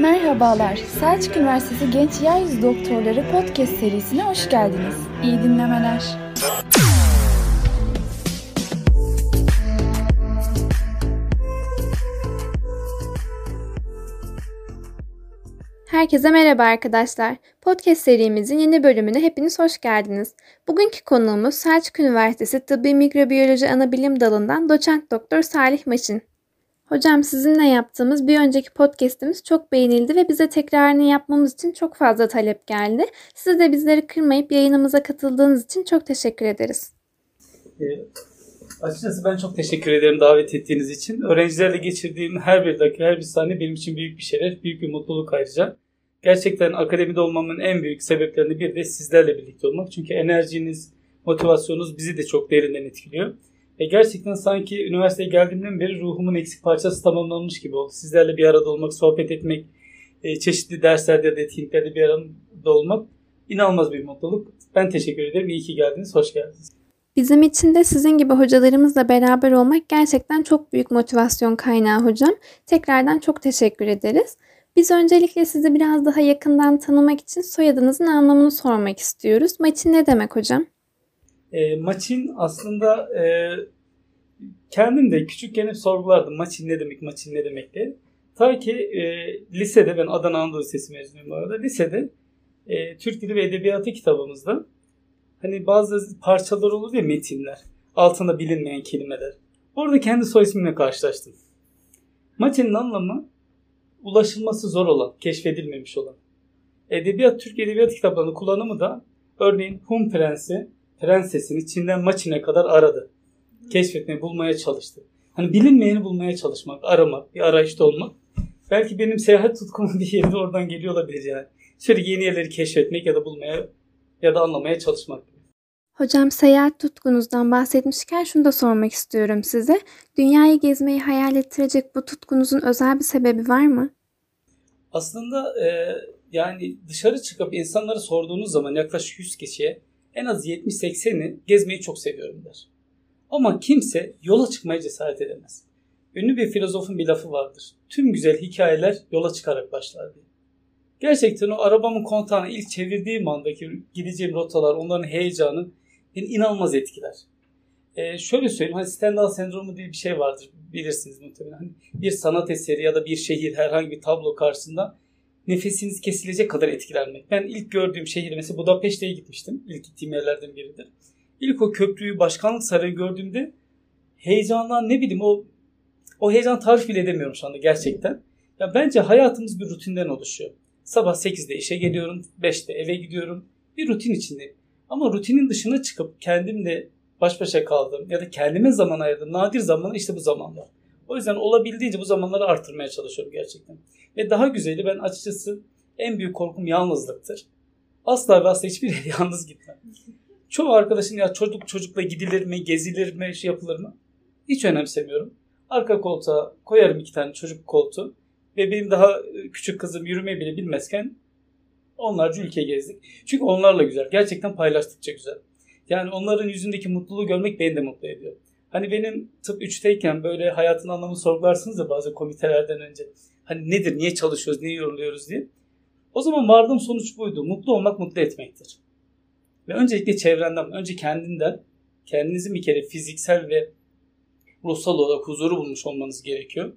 Merhabalar, Selçuk Üniversitesi Genç Yeryüzü Doktorları Podcast serisine hoş geldiniz. İyi dinlemeler. Herkese merhaba arkadaşlar. Podcast serimizin yeni bölümüne hepiniz hoş geldiniz. Bugünkü konuğumuz Selçuk Üniversitesi Tıbbi Mikrobiyoloji Anabilim Dalı'ndan doçent doktor Salih Maçin. Hocam sizinle yaptığımız bir önceki podcast'imiz çok beğenildi ve bize tekrarını yapmamız için çok fazla talep geldi. Size de bizleri kırmayıp yayınımıza katıldığınız için çok teşekkür ederiz. E, açıkçası ben çok teşekkür ederim davet ettiğiniz için. Öğrencilerle geçirdiğim her bir dakika, her bir saniye benim için büyük bir şeref, büyük bir mutluluk ayrıca. Gerçekten akademide olmamın en büyük sebeplerinden biri de sizlerle birlikte olmak. Çünkü enerjiniz, motivasyonunuz bizi de çok derinden etkiliyor. Ve gerçekten sanki üniversiteye geldiğimden beri ruhumun eksik parçası tamamlanmış gibi oldu. Sizlerle bir arada olmak, sohbet etmek, e, çeşitli derslerde da etkinliklerde bir arada olmak inanılmaz bir mutluluk. Ben teşekkür ederim. İyi ki geldiniz. Hoş geldiniz. Bizim için de sizin gibi hocalarımızla beraber olmak gerçekten çok büyük motivasyon kaynağı hocam. Tekrardan çok teşekkür ederiz. Biz öncelikle sizi biraz daha yakından tanımak için soyadınızın anlamını sormak istiyoruz. Maçin ne demek hocam? E, maçin aslında e, kendim de küçükken hep sorgulardım. Maçin ne demek, maçin ne demek diye. Ta ki e, lisede, ben Adana Anadolu Lisesi mezunuyum bu arada. Lisede e, Türk Dili ve Edebiyatı kitabımızda hani bazı parçalar olur ya metinler. Altında bilinmeyen kelimeler. Orada kendi soy ismimle karşılaştım. Maçinin anlamı ulaşılması zor olan, keşfedilmemiş olan. Edebiyat, Türk Edebiyat kitaplarının kullanımı da örneğin Hun Prensi prensesini Çin'den Maçin'e kadar aradı. Keşfetmeye, bulmaya çalıştı. Hani bilinmeyeni bulmaya çalışmak, aramak, bir arayışta olmak. Belki benim seyahat tutkumun bir yeri de oradan geliyor olabilir yani. Şöyle yeni yerleri keşfetmek ya da bulmaya ya da anlamaya çalışmak. Hocam seyahat tutkunuzdan bahsetmişken şunu da sormak istiyorum size. Dünyayı gezmeyi hayal ettirecek bu tutkunuzun özel bir sebebi var mı? Aslında e, yani dışarı çıkıp insanları sorduğunuz zaman yaklaşık 100 kişiye en az 70-80'i gezmeyi çok seviyorum der. Ama kimse yola çıkmaya cesaret edemez. Ünlü bir filozofun bir lafı vardır. Tüm güzel hikayeler yola çıkarak başlar diye. Gerçekten o arabamın kontağını ilk çevirdiğim andaki gideceğim rotalar, onların heyecanı beni inanılmaz etkiler. Ee, şöyle söyleyeyim, hani Stendhal sendromu diye bir şey vardır bilirsiniz muhtemelen. Hani bir sanat eseri ya da bir şehir, herhangi bir tablo karşısında nefesiniz kesilecek kadar etkilenmek. Ben ilk gördüğüm şehir mesela Budapeşte'ye gitmiştim. İlk gittiğim yerlerden biridir. İlk o köprüyü, başkanlık sarayı gördüğümde heyecandan ne bileyim o o heyecan tarif bile edemiyorum şu anda gerçekten. Ya bence hayatımız bir rutinden oluşuyor. Sabah 8'de işe geliyorum, 5'te eve gidiyorum. Bir rutin içindeyim. Ama rutinin dışına çıkıp kendimle baş başa kaldım ya da kendime zaman ayırdım. Nadir zamanlar işte bu zamanlar. O yüzden olabildiğince bu zamanları arttırmaya çalışıyorum gerçekten. Ve daha güzeli ben açıkçası en büyük korkum yalnızlıktır. Asla ve asla hiçbir yere yalnız gitmem. Çoğu arkadaşım ya çocuk çocukla gidilir mi, gezilir mi, şey yapılır mı? Hiç önemsemiyorum. Arka koltuğa koyarım iki tane çocuk koltuğu. Ve benim daha küçük kızım yürümeyi bile bilmezken onlarca ülke gezdik. Çünkü onlarla güzel. Gerçekten paylaştıkça güzel. Yani onların yüzündeki mutluluğu görmek beni de mutlu ediyor. Hani benim tıp 3'teyken böyle hayatın anlamını sorgularsınız da bazı komitelerden önce. Hani nedir, niye çalışıyoruz, niye yoruluyoruz diye. O zaman vardığım sonuç buydu. Mutlu olmak mutlu etmektir. Ve öncelikle çevrenden, önce kendinden, kendinizi bir kere fiziksel ve ruhsal olarak huzuru bulmuş olmanız gerekiyor.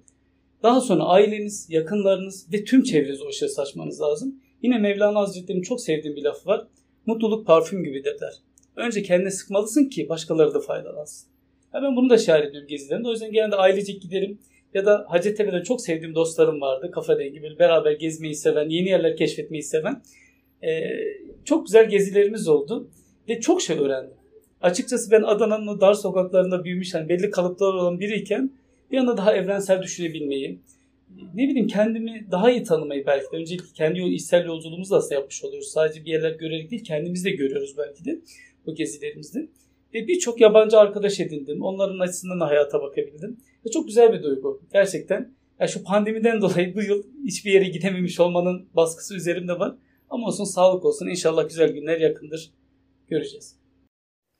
Daha sonra aileniz, yakınlarınız ve tüm çevrenizi o işe saçmanız lazım. Yine Mevlana Hazretleri'nin çok sevdiğim bir lafı var. Mutluluk parfüm gibidir der. Önce kendine sıkmalısın ki başkaları da faydalansın. Ya ben bunu da şahit ediyorum gezilerinde. O yüzden genelde ailecek giderim. Ya da Hacettepe'de çok sevdiğim dostlarım vardı. Kafa dengi böyle beraber gezmeyi seven, yeni yerler keşfetmeyi seven. Ee, çok güzel gezilerimiz oldu. Ve çok şey öğrendim. Açıkçası ben Adana'nın o dar sokaklarında büyümüş, hani belli kalıplar olan biriyken bir anda daha evrensel düşünebilmeyi, ne bileyim kendimi daha iyi tanımayı belki de. Öncelikle kendi içsel yolculuğumuzu aslında yapmış oluyoruz. Sadece bir yerler görerek değil, kendimizi de görüyoruz belki de bu gezilerimizde. Ve birçok yabancı arkadaş edindim. Onların açısından da hayata bakabildim. Ve çok güzel bir duygu. Gerçekten. Ya şu pandemiden dolayı bu yıl hiçbir yere gidememiş olmanın baskısı üzerimde var. Ama olsun sağlık olsun. İnşallah güzel günler yakındır. Göreceğiz.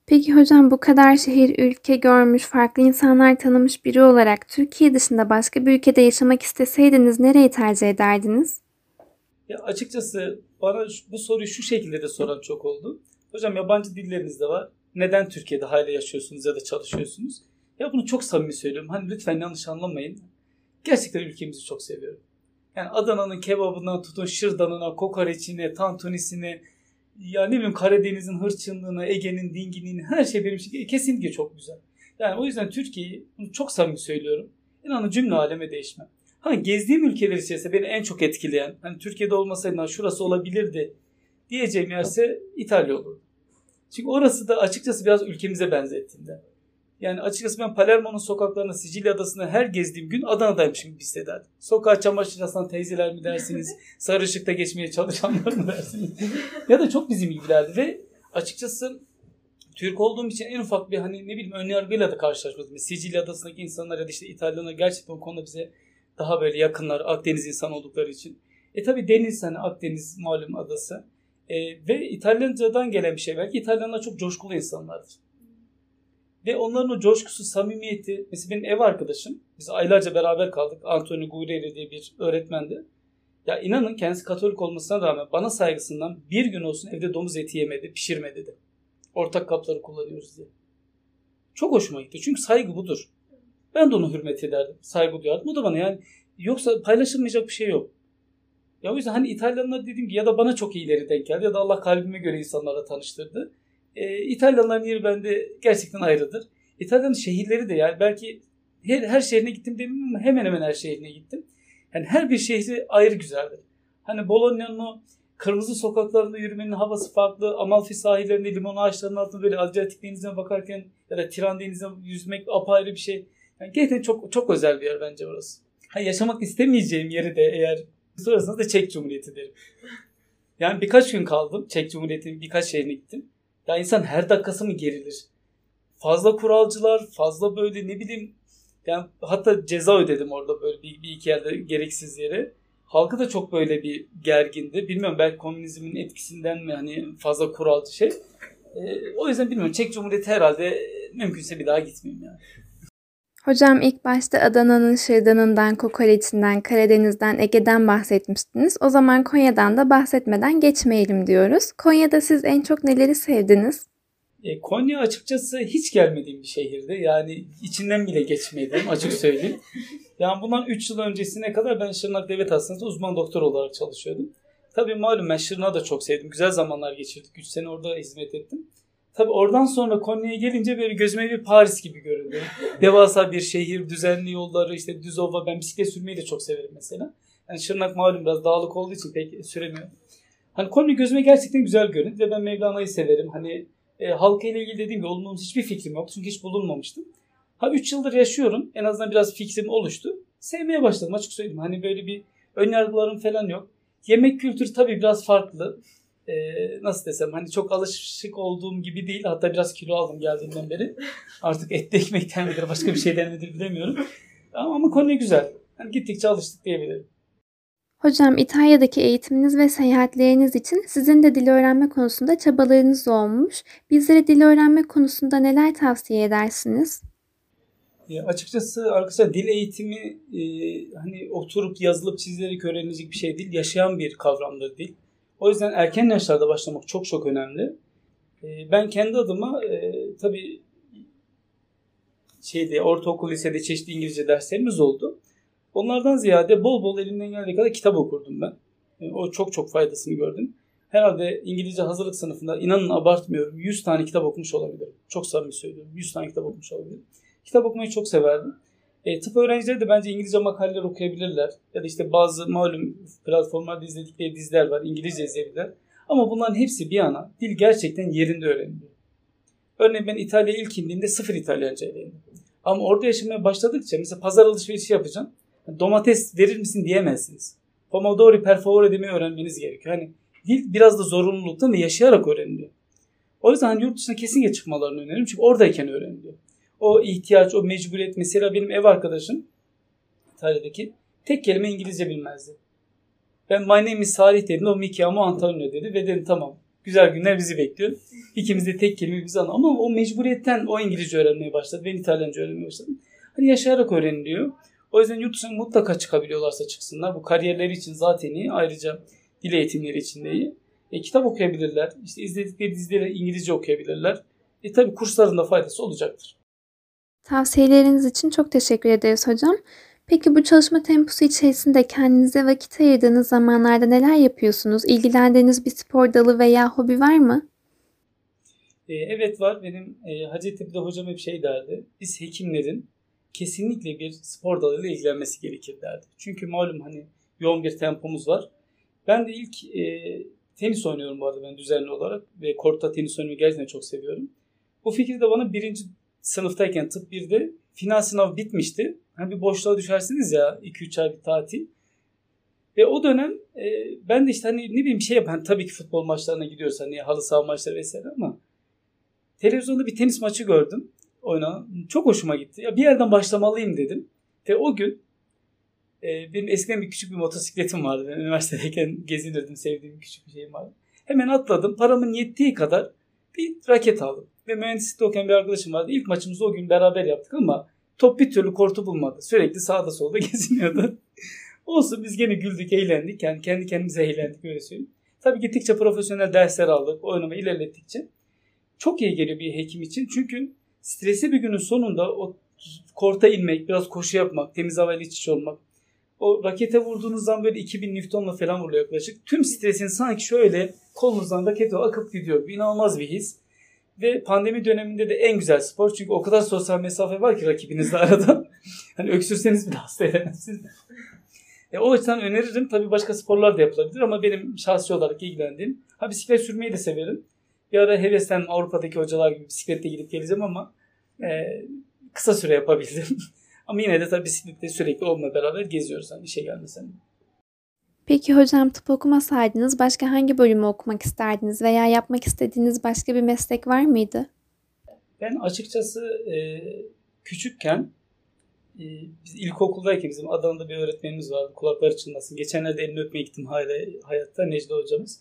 Peki hocam bu kadar şehir, ülke görmüş, farklı insanlar tanımış biri olarak Türkiye dışında başka bir ülkede yaşamak isteseydiniz nereyi tercih ederdiniz? Ya açıkçası bana bu soruyu şu şekilde de soran çok oldu. Hocam yabancı dilleriniz de var. Neden Türkiye'de hala yaşıyorsunuz ya da çalışıyorsunuz? Ya bunu çok samimi söylüyorum. Hani lütfen yanlış anlamayın. Gerçekten ülkemizi çok seviyorum. Yani Adana'nın kebabından tutun şırdanına, kokoreçine, tantunisine, ya ne bileyim Karadeniz'in hırçınlığına, Ege'nin dinginliğine her şey benim için kesinlikle çok güzel. Yani o yüzden Türkiye'yi bunu çok samimi söylüyorum. İnanın cümle aleme değişmem. Hani gezdiğim ülkeler içerisinde beni en çok etkileyen, hani Türkiye'de olmasaydı şurası olabilirdi diyeceğim yerse İtalya olurdu. Çünkü orası da açıkçası biraz ülkemize benzettiğimde. Yani açıkçası ben Palermo'nun sokaklarını, Sicilya adasını her gezdiğim gün Adana'daymışım gibi hissederdim. Sokağa çamaşır asan teyzeler mi dersiniz, sarı ışıkta geçmeye çalışanlar mı dersiniz? ya da çok bizim gibilerdi ve açıkçası Türk olduğum için en ufak bir hani ne bileyim önyargıyla da karşılaşmadım. Sicilya adasındaki insanlar ya da işte İtalyanlar gerçekten o konuda bize daha böyle yakınlar Akdeniz insan oldukları için. E tabi deniz hani Akdeniz malum adası. E, ve İtalyancadan gelen bir şey belki İtalyanlar çok coşkulu insanlardır. Ve onların o coşkusu, samimiyeti. Mesela benim ev arkadaşım. Biz aylarca beraber kaldık. Antonio Guerrero diye bir öğretmendi. Ya inanın kendisi Katolik olmasına rağmen bana saygısından bir gün olsun evde domuz eti yemedi, pişirme dedi. Ortak kapları kullanıyoruz diye. Çok hoşuma gitti. Çünkü saygı budur. Ben de onu hürmet ederdim. Saygı duyardım. O da bana yani yoksa paylaşılmayacak bir şey yok. Ya o yüzden hani İtalyanlar dediğim gibi ya da bana çok iyileri denk geldi ya da Allah kalbime göre insanlarla tanıştırdı. E, İtalyanların yeri bende gerçekten ayrıdır. İtalya'nın şehirleri de yani belki her, her şehrine gittim demeyeyim ama hemen hemen her şehrine gittim. Yani her bir şehri ayrı güzeldir. Hani Bologna'nın o kırmızı sokaklarında yürümenin havası farklı. Amalfi sahillerinde limon ağaçlarının altında böyle Adriyatik denizine bakarken ya da Tiran denizine yüzmek apayrı bir şey. Yani gerçekten çok çok özel bir yer bence orası. Ha, yaşamak istemeyeceğim yeri de eğer sorarsanız da Çek Cumhuriyeti derim. Yani birkaç gün kaldım. Çek Cumhuriyeti'nin birkaç şehrine gittim. Ya insan her dakikası mı gerilir? Fazla kuralcılar, fazla böyle ne bileyim yani hatta ceza ödedim orada böyle bir, bir iki yerde gereksiz yere. Halkı da çok böyle bir gergindi. Bilmiyorum belki komünizmin etkisinden mi hani fazla kuralcı şey. Ee, o yüzden bilmiyorum. Çek Cumhuriyeti herhalde mümkünse bir daha gitmeyeyim yani. Hocam ilk başta Adana'nın şırdanından, kokoreçinden, Karadeniz'den, Ege'den bahsetmiştiniz. O zaman Konya'dan da bahsetmeden geçmeyelim diyoruz. Konya'da siz en çok neleri sevdiniz? E, Konya açıkçası hiç gelmediğim bir şehirdi. Yani içinden bile geçmedim açık söyleyeyim. Yani bundan 3 yıl öncesine kadar ben Şırnak Devlet Hastanesi'nde uzman doktor olarak çalışıyordum. Tabii malum ben Şırnak'ı da çok sevdim. Güzel zamanlar geçirdik. 3 sene orada hizmet ettim. Tabii oradan sonra Konya'ya gelince böyle gözüme bir Paris gibi göründü. Devasa bir şehir, düzenli yolları, işte düz ova. Ben bisiklet sürmeyi de çok severim mesela. Yani Şırnak malum biraz dağlık olduğu için pek süremiyorum. Hani Konya gözüme gerçekten güzel göründü ve ben Mevlana'yı severim. Hani e, halka ile ilgili dediğim gibi olumsuz hiçbir fikrim yok. Çünkü hiç bulunmamıştım. Ha 3 yıldır yaşıyorum. En azından biraz fikrim oluştu. Sevmeye başladım açık söyleyeyim. Hani böyle bir önyargılarım falan yok. Yemek kültürü tabii biraz farklı e, nasıl desem hani çok alışık olduğum gibi değil. Hatta biraz kilo aldım geldiğimden beri. Artık etli ekmekten midir başka bir şeyden midir bilemiyorum. Ama, ama konu güzel. Yani gittikçe alıştık diyebilirim. Hocam İtalya'daki eğitiminiz ve seyahatleriniz için sizin de dil öğrenme konusunda çabalarınız olmuş. Bizlere dil öğrenme konusunda neler tavsiye edersiniz? Ya açıkçası arkadaşlar dil eğitimi e, hani oturup yazılıp çizilerek öğrenilecek bir şey değil. Yaşayan bir kavramdır dil. O yüzden erken yaşlarda başlamak çok çok önemli. Ee, ben kendi adıma e, tabii şeyde ortaokul lisede çeşitli İngilizce derslerimiz oldu. Onlardan ziyade bol bol elimden geldiği kadar kitap okurdum ben. E, o çok çok faydasını gördüm. Herhalde İngilizce hazırlık sınıfında inanın abartmıyorum 100 tane kitap okumuş olabilirim. Çok samimi söylüyorum. 100 tane kitap okumuş olabilirim. Kitap okumayı çok severdim. E, tıp öğrencileri de bence İngilizce makaleler okuyabilirler. Ya da işte bazı malum platformlarda izledikleri diziler var. İngilizce izleyebilirler. Ama bunların hepsi bir yana dil gerçekten yerinde öğreniliyor. Örneğin ben İtalya'ya ilk indiğimde sıfır İtalyanca öğrendim. Ama orada yaşamaya başladıkça mesela pazar alışverişi yapacağım. Domates verir misin diyemezsiniz. Pomodori per favore demeyi öğrenmeniz gerekiyor. Hani dil biraz da zorunluluktan ve yaşayarak öğreniliyor. O yüzden hani yurt dışına kesinlikle çıkmalarını öneririm. Çünkü oradayken öğreniliyor o ihtiyaç, o mecburiyet. Mesela benim ev arkadaşım İtalya'daki tek kelime İngilizce bilmezdi. Ben my name is Salih dedim. O Mickey ama Antonio dedi ve dedim tamam. Güzel günler bizi bekliyor. İkimiz de tek kelime bizi anlıyor. Ama o mecburiyetten o İngilizce öğrenmeye başladı. Ben İtalyanca öğrenmeye başladım. Hani yaşayarak öğreniliyor. O yüzden yurt dışına mutlaka çıkabiliyorlarsa çıksınlar. Bu kariyerleri için zaten iyi. Ayrıca dil eğitimleri için de iyi. E, kitap okuyabilirler. İşte izledikleri dizileri İngilizce okuyabilirler. E tabi kurslarında faydası olacaktır. Tavsiyeleriniz için çok teşekkür ederiz hocam. Peki bu çalışma temposu içerisinde kendinize vakit ayırdığınız zamanlarda neler yapıyorsunuz? İlgilendiğiniz bir spor dalı veya hobi var mı? E, evet var. Benim e, Hacettepe'de hocam hep şey derdi. Biz hekimlerin kesinlikle bir spor dalıyla ilgilenmesi gerekir derdi. Çünkü malum hani yoğun bir tempomuz var. Ben de ilk e, tenis oynuyorum bu arada ben düzenli olarak ve kortta tenis oynamayı gerçekten çok seviyorum. Bu fikir de bana birinci sınıftayken tıp 1'de final sınavı bitmişti. Hani bir boşluğa düşersiniz ya 2-3 ay bir tatil. Ve o dönem e, ben de işte hani ne bileyim şey yapan tabii ki futbol maçlarına gidiyoruz hani halı saha maçları vesaire ama televizyonda bir tenis maçı gördüm oynanan. Çok hoşuma gitti. Ya bir yerden başlamalıyım dedim. Ve o gün e, benim eskiden bir küçük bir motosikletim vardı. Ben üniversitedeyken gezinirdim. Sevdiğim küçük bir şeyim vardı. Hemen atladım. Paramın yettiği kadar bir raket aldım. Ve mühendislikte okuyan bir arkadaşım vardı. İlk maçımızı o gün beraber yaptık ama top bir türlü kortu bulmadı. Sürekli sağda solda geziniyordu. Olsun biz gene güldük, eğlendik. Yani kendi kendimize eğlendik öyle söyleyeyim. Tabii gittikçe profesyonel dersler aldık. Oynamayı ilerlettikçe. Çok iyi geliyor bir hekim için. Çünkü stresli bir günün sonunda o korta inmek, biraz koşu yapmak, temiz havayla iç içe olmak. O rakete vurduğunuz zaman böyle 2000 Newton'la falan vuruyor yaklaşık. Tüm stresin sanki şöyle kolunuzdan rakete akıp gidiyor. İnanılmaz bir his. Ve pandemi döneminde de en güzel spor. Çünkü o kadar sosyal mesafe var ki rakibinizle arada. hani öksürseniz bile hasta edemezsiniz. E, o açıdan öneririm. Tabii başka sporlar da yapılabilir ama benim şahsi olarak ilgilendiğim. Ha bisiklet sürmeyi de severim. Bir ara hevesten Avrupa'daki hocalar gibi bisikletle gidip geleceğim ama e, kısa süre yapabildim. ama yine de tabii bisikletle sürekli onunla beraber geziyoruz. Hani işe gelmesen. Peki hocam tıp okumasaydınız başka hangi bölümü okumak isterdiniz veya yapmak istediğiniz başka bir meslek var mıydı? Ben açıkçası e, küçükken e, biz ilkokuldayken bizim Adana'da bir öğretmenimiz vardı. Kulakları çınlasın. Geçenlerde elini öpmeye gittim hala hayatta Necla hocamız.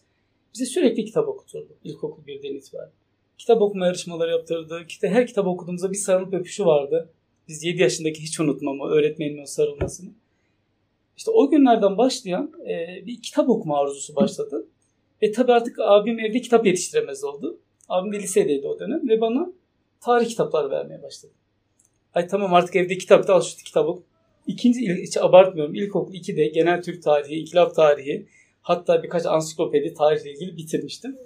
Bize sürekli kitap okuturdu ilkokul birden itibaren. Kitap okuma yarışmaları yaptırdı. Her kitap okuduğumuzda bir sarılıp öpüşü vardı. Biz 7 yaşındaki hiç unutmam o öğretmenin o sarılmasını. İşte o günlerden başlayan e, bir kitap okuma arzusu başladı. Ve tabii artık abim evde kitap yetiştiremez oldu. Abim de lisedeydi o dönem ve bana tarih kitaplar vermeye başladı. Ay tamam artık evde kitap da al şu kitabı. İkinci, hiç abartmıyorum, ilkokul 2'de genel Türk tarihi, inkılap tarihi, hatta birkaç ansiklopedi tarihle ilgili bitirmiştim.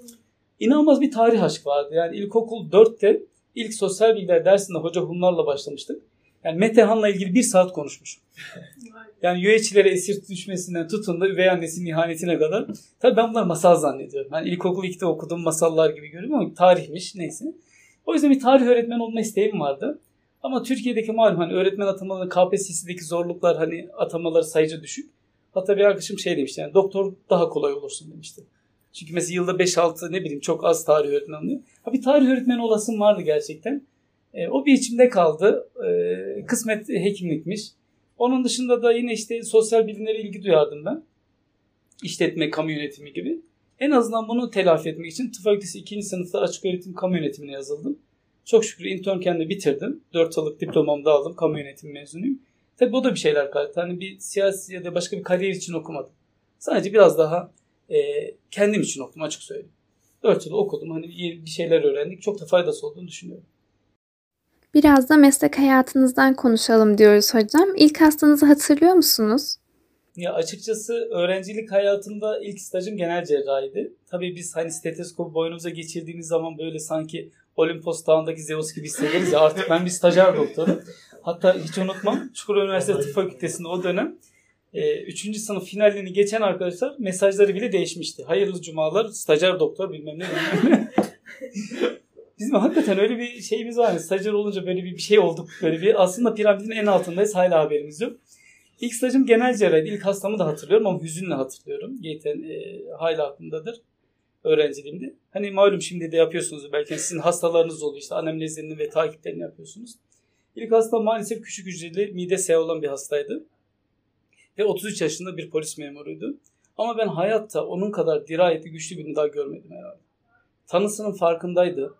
İnanılmaz bir tarih aşkı vardı. Yani ilkokul 4'te ilk sosyal bilgiler dersinde hoca Hunlarla başlamıştık. Yani Metehan'la ilgili bir saat konuşmuş. Yani üyeçilere esir düşmesinden tutun da üvey annesinin ihanetine kadar. Tabii ben bunları masal zannediyorum. Yani ilkokul 2'de okuduğum masallar gibi görüyorum ama tarihmiş neyse. O yüzden bir tarih öğretmeni olma isteğim vardı. Ama Türkiye'deki malum hani öğretmen atamaları KPSS'deki zorluklar hani atamaları sayıca düşük. Hatta bir arkadaşım şey demişti yani doktor daha kolay olursun demişti. Çünkü mesela yılda 5-6 ne bileyim çok az tarih öğretmeni alınıyor. Ha bir tarih öğretmeni olasım vardı gerçekten. E, o bir içimde kaldı. E, kısmet hekimlikmiş. Onun dışında da yine işte sosyal bilimlere ilgi duyardım ben. İşletme, kamu yönetimi gibi. En azından bunu telafi etmek için tıp fakültesi 2. sınıfta açık öğretim kamu yönetimine yazıldım. Çok şükür internken de bitirdim. 4 yıllık diplomamı da aldım. Kamu yönetimi mezunuyum. Tabii o da bir şeyler kattı. Hani bir siyasi ya da başka bir kariyer için okumadım. Sadece biraz daha e, kendim için okudum açık söyleyeyim. 4 yıl okudum. Hani bir şeyler öğrendik. Çok da faydası olduğunu düşünüyorum. Biraz da meslek hayatınızdan konuşalım diyoruz hocam. İlk hastanızı hatırlıyor musunuz? Ya açıkçası öğrencilik hayatımda ilk stajım genel cerrahiydi. Tabii biz hani stetoskopu boynumuza geçirdiğimiz zaman böyle sanki Olimpos Dağı'ndaki Zeus gibi hissederiz ya artık ben bir stajyer doktorum. Hatta hiç unutmam Çukurova Üniversitesi Tıp Fakültesi'nde o dönem 3. E, sınıf finalini geçen arkadaşlar mesajları bile değişmişti. Hayırlı cumalar, stajyer doktor bilmem ne. Bizim hakikaten öyle bir şeyimiz var. Stajyer olunca böyle bir, şey olduk. Böyle bir aslında piramidin en altındayız. Hala haberimiz yok. İlk stajım genel cerrahi. İlk hastamı da hatırlıyorum ama hüzünle hatırlıyorum. Zaten e, hala aklımdadır öğrenciliğimde. Hani malum şimdi de yapıyorsunuz belki sizin hastalarınız oluyor işte anamnezlerini ve takiplerini yapıyorsunuz. İlk hasta maalesef küçük hücreli mide S olan bir hastaydı. Ve 33 yaşında bir polis memuruydu. Ama ben hayatta onun kadar dirayetli güçlü birini daha görmedim herhalde. Tanısının farkındaydı.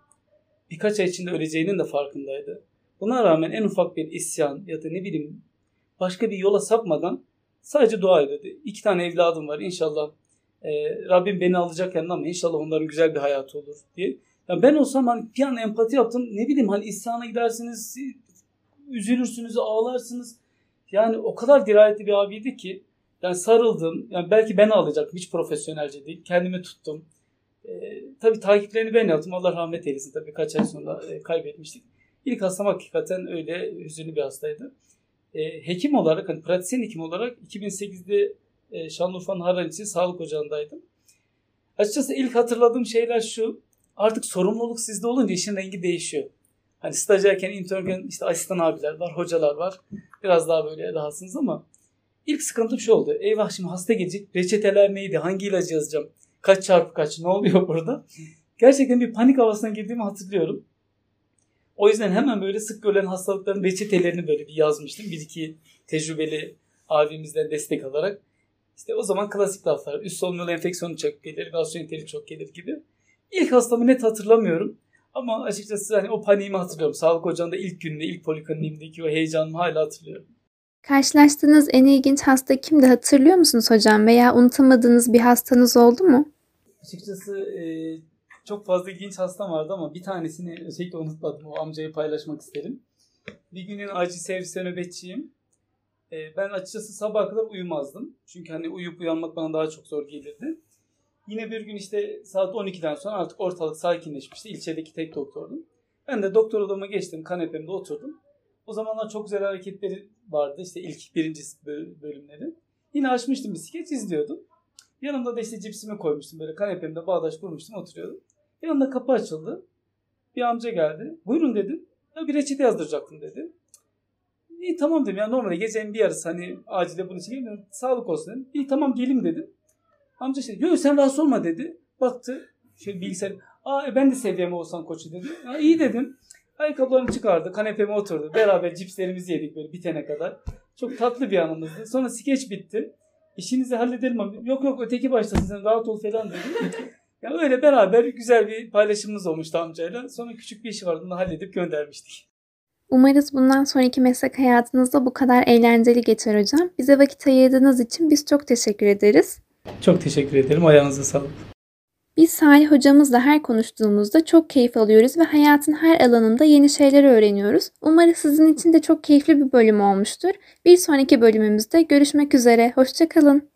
Birkaç ay içinde öleceğinin de farkındaydı. Buna rağmen en ufak bir isyan ya da ne bileyim başka bir yola sapmadan sadece dua ediyordu. İki tane evladım var inşallah e, Rabbim beni alacak yanına ama inşallah onların güzel bir hayatı olur diye. Yani ben olsam hani bir an empati yaptım. Ne bileyim hani isyana gidersiniz, üzülürsünüz, ağlarsınız. Yani o kadar dirayetli bir abiydi ki yani sarıldım. Yani belki ben ağlayacaktım. Hiç profesyonelce değil. Kendimi tuttum. Ee, tabii takiplerini ben yaptım. Allah rahmet eylesin. Tabii kaç ay sonra e, kaybetmiştik. İlk hastam hakikaten öyle hüzünlü bir hastaydı. E, hekim olarak, hani pratisyen hekim olarak 2008'de e, Şanlıurfa'nın Harranisi Sağlık Ocağı'ndaydım. Açıkçası ilk hatırladığım şeyler şu. Artık sorumluluk sizde olunca işin rengi değişiyor. Hani stajyerken, internken işte asistan abiler var, hocalar var. Biraz daha böyle rahatsınız ama ilk sıkıntım şu oldu. Eyvah şimdi hasta gelecek. Reçeteler neydi? Hangi ilacı yazacağım? Kaç çarpı kaç? Ne oluyor burada? Gerçekten bir panik havasına girdiğimi hatırlıyorum. O yüzden hemen böyle sık görülen hastalıkların reçetelerini böyle bir yazmıştım. Bir iki tecrübeli abimizden destek alarak. İşte o zaman klasik laflar. Üst solunum enfeksiyonu çok gelir, gastroenterit çok gelir gibi. İlk hastamı net hatırlamıyorum. Ama açıkçası hani o paniğimi hatırlıyorum. Sağlık ocağında ilk günde, ilk polikliniğimdeki o heyecanımı hala hatırlıyorum. Karşılaştığınız en ilginç hasta kimdi hatırlıyor musunuz hocam? Veya unutamadığınız bir hastanız oldu mu? Açıkçası e, çok fazla ilginç hastam vardı ama bir tanesini özellikle unutmadım. O amcayı paylaşmak isterim. Bir günün acil serviste nöbetçiyim. E, ben açıkçası sabah kadar uyumazdım. Çünkü hani uyup uyanmak bana daha çok zor gelirdi. Yine bir gün işte saat 12'den sonra artık ortalık sakinleşmişti. İlçedeki tek doktordum. Ben de doktor odama geçtim. Kanepemde oturdum. O zamanlar çok güzel hareketleri vardı. İşte ilk birinci bölümleri. Yine açmıştım bir skeç izliyordum. Yanımda da işte cipsimi koymuştum. Böyle kanepemde bağdaş kurmuştum oturuyordum. Yanında kapı açıldı. Bir amca geldi. Buyurun dedim. Ya bir reçete yazdıracaktım dedi. İyi tamam dedim. Yani normalde gecenin bir yarısı hani acile bunun için gelmiyorum. Sağlık olsun dedim. İyi tamam gelim dedim. Amca şey yok sen rahatsız olma dedi. Baktı şey bilgisayar. Aa e, ben de seviyeme olsan koçu dedi. Ya, iyi dedim. Ayakkabılarını çıkardı. Kanepeme oturdu. Beraber cipslerimizi yedik böyle bitene kadar. Çok tatlı bir anımızdı. Sonra skeç bitti. İşinizi halledelim mi? Yok yok öteki başlasın sen rahat ol falan dedi. ya öyle beraber güzel bir paylaşımımız olmuştu amcayla. Sonra küçük bir işi vardı. Onu halledip göndermiştik. Umarız bundan sonraki meslek hayatınızda bu kadar eğlenceli geçer hocam. Bize vakit ayırdığınız için biz çok teşekkür ederiz. Çok teşekkür ederim. Ayağınıza sağlık. Biz Salih hocamızla her konuştuğumuzda çok keyif alıyoruz ve hayatın her alanında yeni şeyler öğreniyoruz. Umarız sizin için de çok keyifli bir bölüm olmuştur. Bir sonraki bölümümüzde görüşmek üzere. Hoşçakalın.